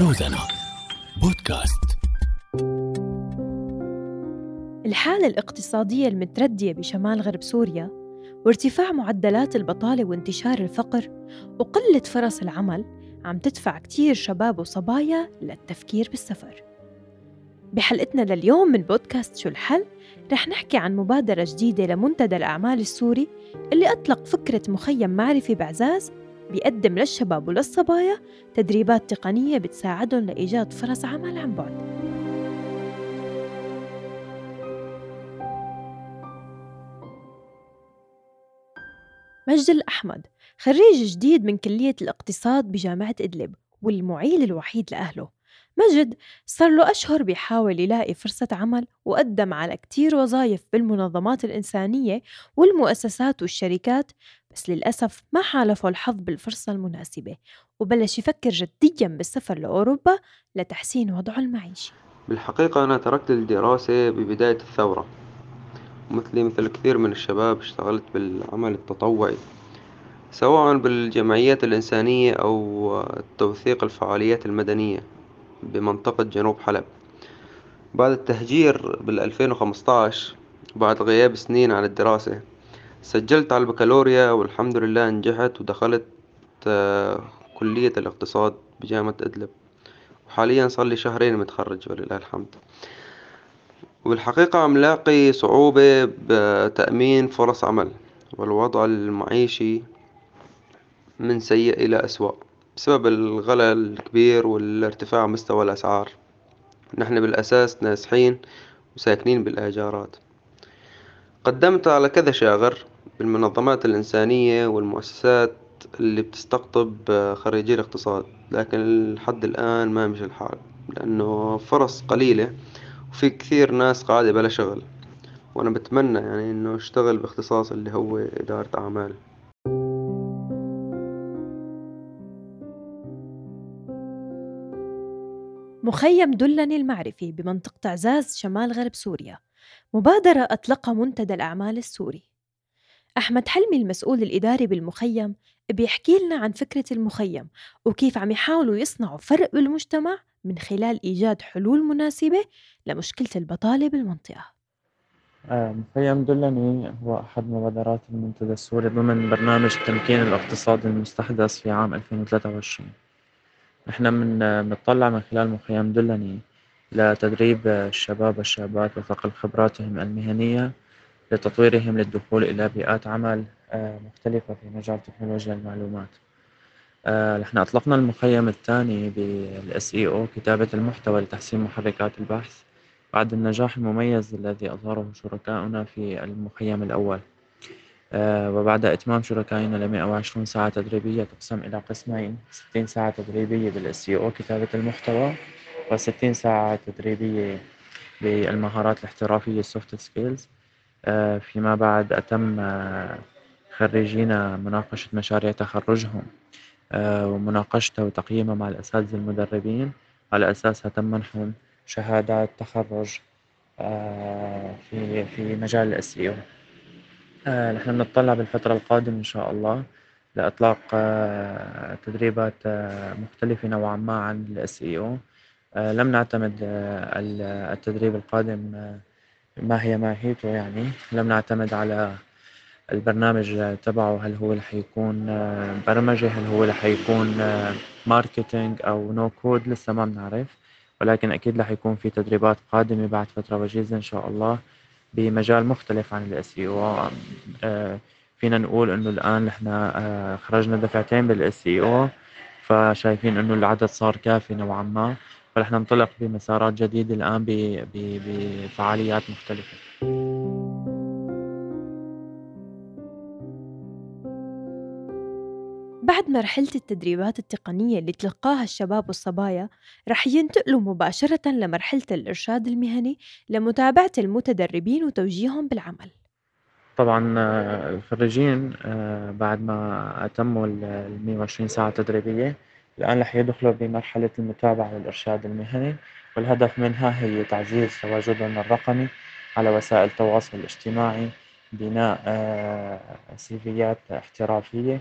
روزانا بودكاست. الحالة الاقتصادية المتردية بشمال غرب سوريا وارتفاع معدلات البطالة وانتشار الفقر وقلة فرص العمل عم تدفع كتير شباب وصبايا للتفكير بالسفر. بحلقتنا لليوم من بودكاست شو الحل رح نحكي عن مبادرة جديدة لمنتدى الأعمال السوري اللي أطلق فكرة مخيم معرفي بعزاز بيقدم للشباب وللصبايا تدريبات تقنية بتساعدهم لإيجاد فرص عمل عن بعد. مجد الأحمد خريج جديد من كلية الاقتصاد بجامعة إدلب والمعيل الوحيد لأهله. مجد صار له أشهر بيحاول يلاقي فرصة عمل وقدم على كتير وظائف بالمنظمات الإنسانية والمؤسسات والشركات بس للأسف ما حالفه الحظ بالفرصة المناسبة وبلش يفكر جديا بالسفر لأوروبا لتحسين وضعه المعيشي بالحقيقة أنا تركت الدراسة ببداية الثورة مثلي مثل كثير من الشباب اشتغلت بالعمل التطوعي سواء بالجمعيات الإنسانية أو توثيق الفعاليات المدنية بمنطقة جنوب حلب. بعد التهجير بالألفين وخمسطعش بعد غياب سنين عن الدراسة سجلت على البكالوريا والحمد لله نجحت ودخلت آه، كلية الاقتصاد بجامعة إدلب. وحاليا صار لي شهرين متخرج ولله الحمد. وبالحقيقة عم لاقي صعوبة بتأمين فرص عمل والوضع المعيشي من سيء إلى أسوأ بسبب الغلاء الكبير والارتفاع مستوى الأسعار. نحن بالأساس نازحين وساكنين بالإيجارات قدمت على كذا شاغر بالمنظمات الإنسانية والمؤسسات اللي بتستقطب خريجي الاقتصاد. لكن لحد الآن ما مشي الحال لأنه فرص قليلة وفي كثير ناس قاعدة بلا شغل. وأنا بتمنى يعني إنه أشتغل باختصاص اللي هو إدارة أعمال. مخيم دلني المعرفي بمنطقة عزاز شمال غرب سوريا. مبادرة أطلقها منتدى الأعمال السوري. أحمد حلمي المسؤول الإداري بالمخيم بيحكي لنا عن فكرة المخيم وكيف عم يحاولوا يصنعوا فرق بالمجتمع من خلال إيجاد حلول مناسبة لمشكلة البطالة بالمنطقة. آه، مخيم دلني هو أحد مبادرات المنتدى السوري ضمن برنامج تمكين الاقتصاد المستحدث في عام 2023 نحن من بنطلع من خلال مخيم دلني لتدريب الشباب والشابات وصقل خبراتهم المهنية لتطويرهم للدخول إلى بيئات عمل آه، مختلفة في مجال تكنولوجيا المعلومات. آه، نحن أطلقنا المخيم الثاني بال SEO كتابة المحتوى لتحسين محركات البحث بعد النجاح المميز الذي أظهره شركاؤنا في المخيم الأول. آه، وبعد إتمام شركائنا ل 120 ساعة تدريبية تقسم إلى قسمين 60 ساعة تدريبية بال SEO كتابة المحتوى و60 ساعة تدريبية بالمهارات الاحترافية ال soft skills فيما بعد أتم آه، خريجينا مناقشة مشاريع تخرجهم ومناقشتها وتقييمها مع الأساتذة المدربين على أساسها تم منحهم شهادات تخرج في في مجال ال SEO آه، نحن بنتطلع بالفترة القادمة إن شاء الله لإطلاق آه، تدريبات آه، مختلفة نوعا ما عن ال SEO لم نعتمد التدريب القادم ما هي ماهيته يعني. لم نعتمد على البرنامج تبعه هل هو رح يكون برمجة هل هو رح يكون marketing أو no code لسه ما بنعرف. ولكن أكيد رح يكون في تدريبات قادمة بعد فترة وجيزة إن شاء الله بمجال مختلف عن ال SEO آه، فينا نقول إنه الآن نحن آه، خرجنا دفعتين بال SEO فشايفين إنه العدد صار كافي نوعا ما. فرح ننطلق بمسارات جديدة الآن بفعاليات مختلفة. بعد مرحلة التدريبات التقنية اللي تلقاها الشباب والصبايا رح ينتقلوا مباشرة لمرحلة الإرشاد المهني لمتابعة المتدربين وتوجيههم بالعمل. طبعا آه، الخريجين آه، بعد ما أتموا ال 120 ساعة تدريبية الآن رح يدخلوا بمرحلة المتابعة والإرشاد المهني والهدف منها هي تعزيز تواجدهم الرقمي على وسائل التواصل الاجتماعي بناء آه، سيفيات احترافية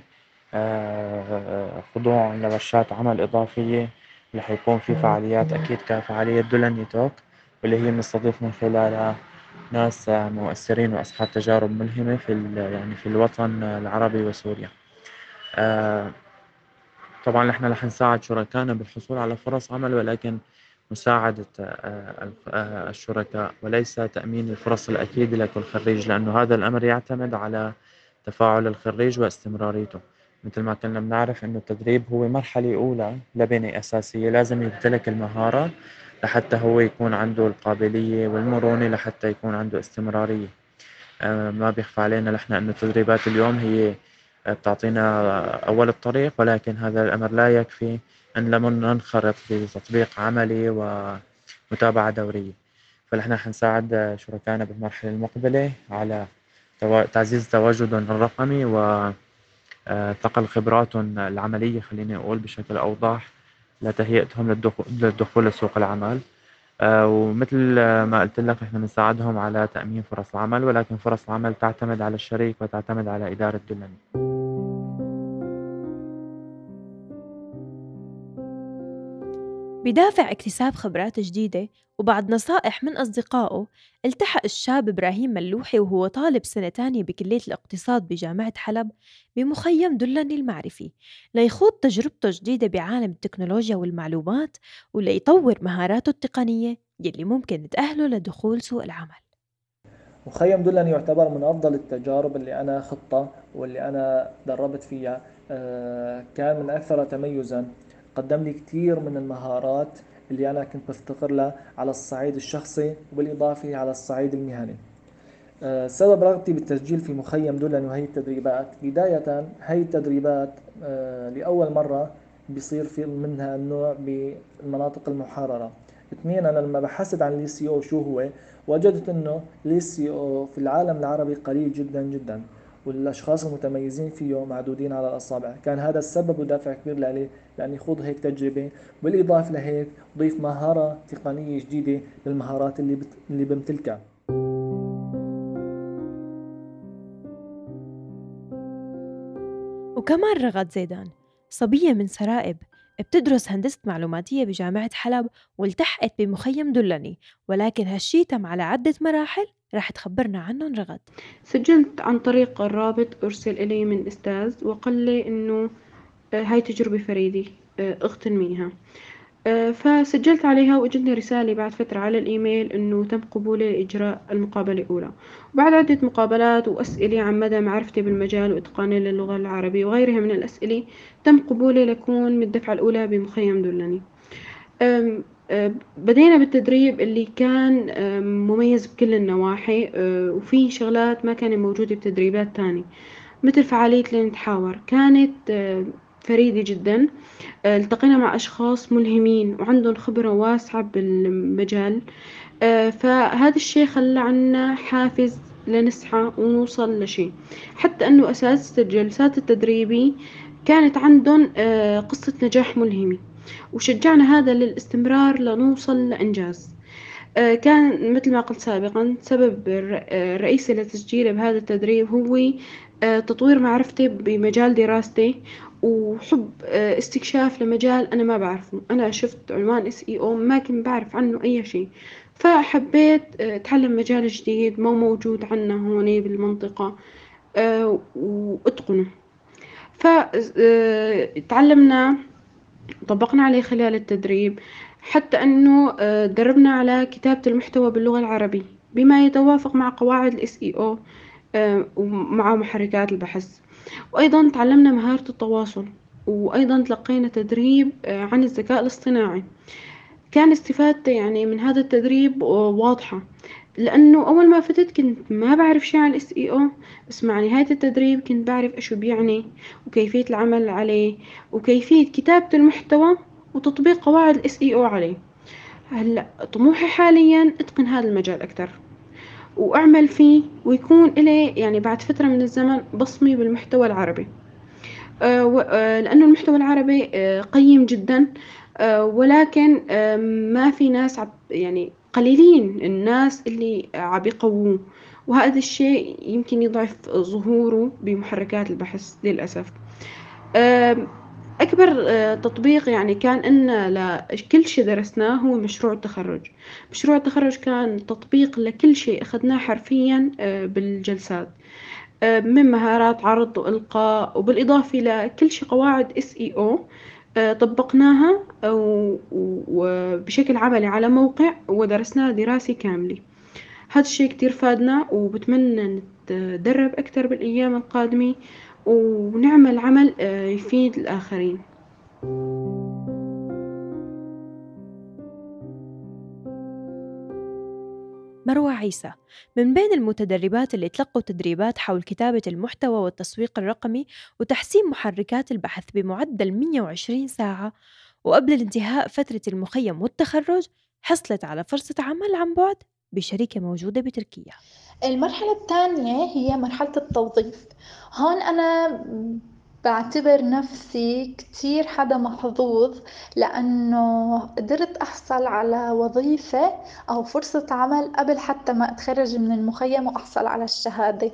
خضوع لورشات عمل إضافية رح يكون في فعاليات أكيد كفعالية دولاني توك واللي هي بنستضيف من خلالها ناس مؤثرين وأصحاب تجارب ملهمة في يعني في الوطن العربي وسوريا. طبعا نحن رح نساعد شركائنا بالحصول على فرص عمل ولكن مساعدة آه، آه، الشركاء وليس تأمين الفرص الأكيدة لكل خريج لأنه هذا الأمر يعتمد على تفاعل الخريج واستمراريته. مثل ما كنا بنعرف إنه التدريب هو مرحلة أولى لبنة أساسية لازم يمتلك المهارة لحتى هو يكون عنده القابلية والمرونة لحتى يكون عنده استمرارية. آه، ما بيخفى علينا نحن إنه التدريبات اليوم هي بتعطينا أول الطريق ولكن هذا الأمر لا يكفي أن لم ننخرط في تطبيق عملي ومتابعة دورية. فنحن حنساعد شركائنا بالمرحلة المقبلة على تعزيز تواجدهم الرقمي و ثقل خبراتهم العملية خليني أقول بشكل أوضح لتهيئتهم للدخول لسوق العمل. ومثل ما قلت لك إحنا بنساعدهم على تأمين فرص العمل ولكن فرص العمل تعتمد على الشريك وتعتمد على إدارة دلني بدافع اكتساب خبرات جديدة وبعد نصائح من أصدقائه التحق الشاب إبراهيم ملوحي وهو طالب سنة تانية بكلية الاقتصاد بجامعة حلب بمخيم دلني المعرفي ليخوض تجربته جديدة بعالم التكنولوجيا والمعلومات وليطور مهاراته التقنية يلي ممكن تأهله لدخول سوق العمل. مخيم دلني يعتبر من أفضل التجارب اللي أنا خطة واللي أنا دربت فيها آه، كان من أكثر تميزا قدم لي كثير من المهارات اللي أنا كنت بفتقر لها على الصعيد الشخصي وبالإضافة على الصعيد المهني. آه، سبب رغبتي بالتسجيل في مخيم دلني وهي التدريبات. بداية هي التدريبات آه، لأول مرة بيصير في من هالنوع بالمناطق المحررة. اثنين أنا لما بحثت عن ال SEO شو هو وجدت إنه ال SEO في العالم العربي قليل جدا جدا. والأشخاص المتميزين فيه معدودين على الأصابع. كان هذا السبب ودافع كبير لي لأني خوض هيك تجربة. بالإضافة لهيك ضيف مهارة تقنية جديدة للمهارات اللي بت... اللي بمتلكها. وكمان رغد زيدان صبية من سرائب بتدرس هندسة معلوماتية بجامعة حلب والتحقت بمخيم دلني ولكن هالشي تم على عدة مراحل راح تخبرنا عنهم رغد سجلت عن طريق الرابط أرسل إلي من أستاذ وقال لي إنه آه، هاي تجربة فريدة آه، اغتنميها آه، فسجلت عليها وإجتني رسالة بعد فترة على الإيميل إنه تم قبولي لإجراء المقابلة الأولى. وبعد عدة مقابلات وأسئلة عن مدى معرفتي بالمجال وإتقاني للغة العربية وغيرها من الأسئلة تم قبولي لكون من الدفعة الأولى بمخيم دولاني بدينا بالتدريب اللي كان مميز بكل النواحي وفي شغلات ما كانت موجودة بتدريبات تانية مثل فعالية لنتحاور كانت فريدة جدا. آه، التقينا مع أشخاص ملهمين وعندهم خبرة واسعة بالمجال. آه، فهذا الشيء خلى عنا حافز لنسعى ونوصل لشيء. حتى أنه أساس الجلسات التدريبي كانت عندهم آه، قصة نجاح ملهمة. وشجعنا هذا للاستمرار لنوصل لإنجاز. كان مثل ما قلت سابقا سبب الرئيسي لتسجيلي بهذا التدريب هو تطوير معرفتي بمجال دراستي وحب آه، استكشاف لمجال أنا ما بعرفه. أنا شفت عنوان إس إي أو ما كنت بعرف عنه أي شيء. فحبيت آه، أتعلم مجال جديد ما موجود عنا هون بالمنطقة آه، وأتقنه. فتعلمنا طبقنا عليه خلال التدريب حتى أنه دربنا على كتابة المحتوى باللغة العربية بما يتوافق مع قواعد ال SEO ومع محركات البحث. وأيضا تعلمنا مهارة التواصل وأيضا تلقينا تدريب آه، عن الذكاء الاصطناعي. كان استفادتي يعني من هذا التدريب آه، واضحة. لأنه أول ما فتت كنت ما بعرف شيء عن ال SEO بس مع نهاية التدريب كنت بعرف إيش بيعني وكيفية العمل عليه وكيفية كتابة المحتوى وتطبيق قواعد الاس اي أو عليه. هلأ طموحي حاليا أتقن هذا المجال أكثر وأعمل فيه ويكون إلي يعني بعد فترة من الزمن بصمي بالمحتوى العربي. آه، آه، لأنه المحتوى العربي آه، قيم جدا ولكن ما في ناس يعني قليلين الناس اللي عم يقووه وهذا الشيء يمكن يضعف ظهوره بمحركات البحث للأسف. أكبر آه، تطبيق يعني كان إن لكل شي درسناه هو مشروع التخرج، مشروع التخرج كان تطبيق لكل شيء أخذناه حرفيًا آه، بالجلسات. آه، من مهارات عرض وإلقاء وبالإضافة لكل شي قواعد SEO طبقناها وبشكل عملي على موقع ودرسناه دراسة كاملة، هذا الشي كتير فادنا وبتمنى نتدرب أكتر بالأيام القادمة. ونعمل عمل آه، يفيد الآخرين مروى عيسى. من بين المتدربات اللي تلقوا تدريبات حول كتابة المحتوى والتسويق الرقمي وتحسين محركات البحث بمعدل 120 ساعة وقبل الانتهاء فترة المخيم والتخرج حصلت على فرصة عمل عن بعد بشركة موجودة بتركيا. المرحلة الثانية هي مرحلة التوظيف. هون أنا بعتبر نفسي كتير حدا محظوظ لأنه قدرت أحصل على وظيفة أو فرصة عمل قبل حتى ما أتخرج من المخيم وأحصل على الشهادة.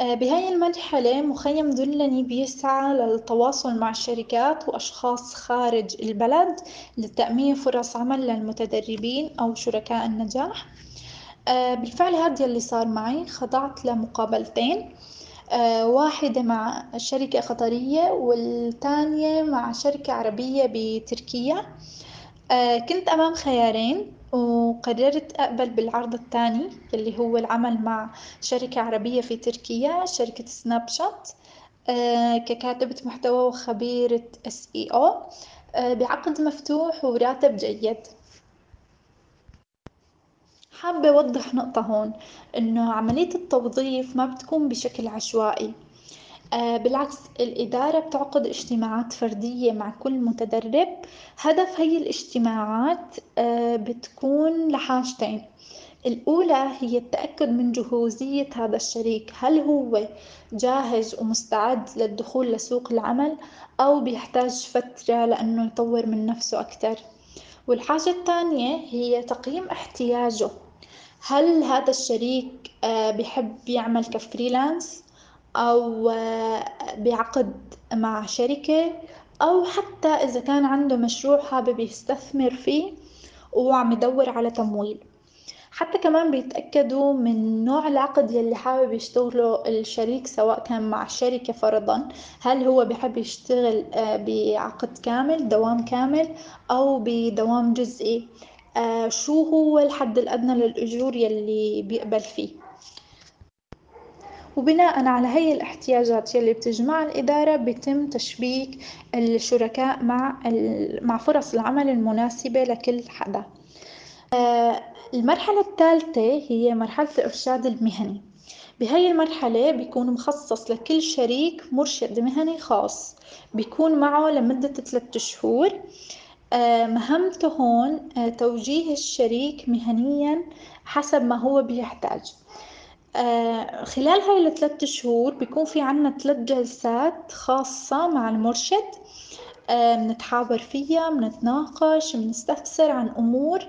آه، بهاي المرحلة مخيم دلني بيسعى للتواصل مع شركات وأشخاص خارج البلد لتأمين فرص عمل للمتدربين أو شركاء النجاح. آه، بالفعل هذا اللي صار معي خضعت لمقابلتين. واحدة مع شركة قطرية والتانية مع شركة عربية بتركيا. آه، كنت أمام خيارين وقررت أقبل بالعرض الثاني اللي هو العمل مع شركة عربية في تركيا شركة سناب شات ككاتبة محتوى وخبيرة SEO بعقد مفتوح وراتب جيد. حابة أوضح نقطة هون إنه عملية التوظيف ما بتكون بشكل عشوائي. آه بالعكس الإدارة بتعقد اجتماعات فردية مع كل متدرب. هدف هي الاجتماعات آه بتكون لحاجتين. الأولى هي التأكد من جهوزية هذا الشريك. هل هو جاهز ومستعد للدخول لسوق العمل أو بيحتاج فترة لأنه يطور من نفسه أكتر؟ والحاجة الثانية هي تقييم احتياجه. هل هذا الشريك آه، بيحب يعمل كفريلانس؟ أو آه، بعقد مع شركة؟ أو حتى إذا كان عنده مشروع حابب يستثمر فيه وعم يدور على تمويل. حتى كمان بيتأكدوا من نوع العقد يلي حابب يشتغله الشريك سواء كان مع شركة فرضا. هل هو بحب يشتغل آه، بعقد كامل دوام كامل أو بدوام جزئي؟ آه شو هو الحد الأدنى للأجور يلي بيقبل فيه؟ وبناء على هي الاحتياجات يلي بتجمع الإدارة بيتم تشبيك الشركاء مع مع فرص العمل المناسبة لكل حدا. آه المرحلة الثالثة هي مرحلة الإرشاد المهني. بهاي المرحلة بيكون مخصص لكل شريك مرشد مهني خاص. بيكون معه لمدة ثلاثة شهور. مهمته هون آه، توجيه الشريك مهنيا حسب ما هو بيحتاج. آه، خلال هاي الثلاث شهور بيكون في عنا ثلاث جلسات خاصة مع المرشد. بنتحاور فيها بنتناقش بنستفسر عن أمور.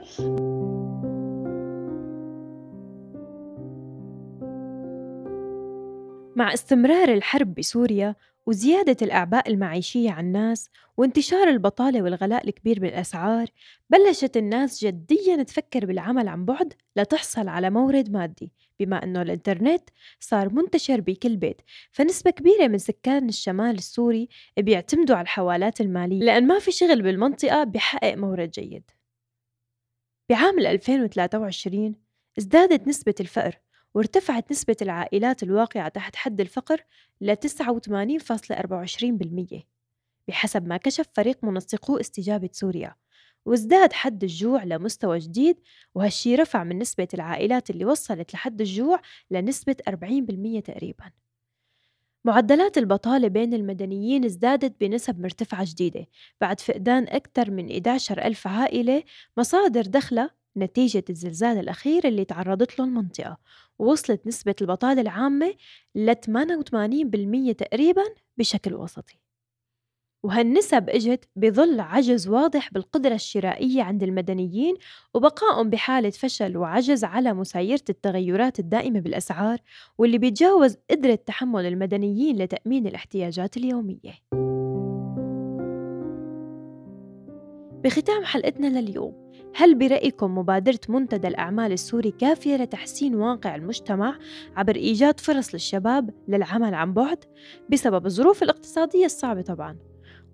مع استمرار الحرب بسوريا وزيادة الأعباء المعيشية على الناس وانتشار البطالة والغلاء الكبير بالأسعار بلشت الناس جديا تفكر بالعمل عن بعد لتحصل على مورد مادي بما أنه الإنترنت صار منتشر بكل بيت فنسبة كبيرة من سكان الشمال السوري بيعتمدوا على الحوالات المالية لأن ما في شغل بالمنطقة بحقق مورد جيد. بعام 2023 ازدادت نسبة الفقر وارتفعت نسبة العائلات الواقعة تحت حد الفقر ل 89.24% بحسب ما كشف فريق منسقو استجابة سوريا. وازداد حد الجوع لمستوى جديد وهالشي رفع من نسبة العائلات اللي وصلت لحد الجوع لنسبة 40% تقريباً. معدلات البطالة بين المدنيين ازدادت بنسب مرتفعة جديدة بعد فقدان أكثر من 11 ألف عائلة مصادر دخلها نتيجة الزلزال الأخير اللي تعرضت له المنطقة. ووصلت نسبة البطالة العامة ل 88% تقريبا بشكل وسطي. وهالنسب إجت بظل عجز واضح بالقدرة الشرائية عند المدنيين وبقائهم بحالة فشل وعجز على مسايرة التغيرات الدائمة بالأسعار واللي بيتجاوز قدرة تحمل المدنيين لتأمين الاحتياجات اليومية. بختام حلقتنا لليوم هل برأيكم مبادرة منتدى الأعمال السوري كافية لتحسين واقع المجتمع عبر إيجاد فرص للشباب للعمل عن بعد بسبب الظروف الاقتصادية الصعبة طبعاً؟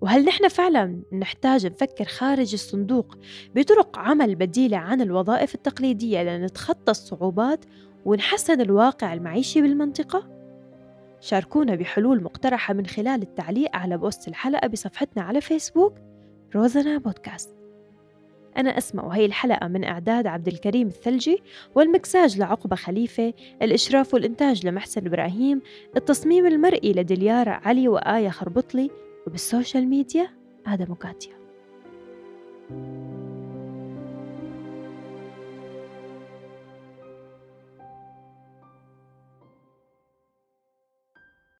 وهل نحن فعلا نحتاج نفكر خارج الصندوق بطرق عمل بديلة عن الوظائف التقليدية لنتخطى الصعوبات ونحسن الواقع المعيشي بالمنطقة؟ شاركونا بحلول مقترحة من خلال التعليق على بوست الحلقة بصفحتنا على فيسبوك روزنا بودكاست. أنا أسمع وهي الحلقة من إعداد عبد الكريم الثلجي والمكساج لعقبة خليفة الإشراف والإنتاج لمحسن إبراهيم التصميم المرئي لدليارة علي وآية خربطلي وبالسوشيال ميديا آدم وكاتيا. thank you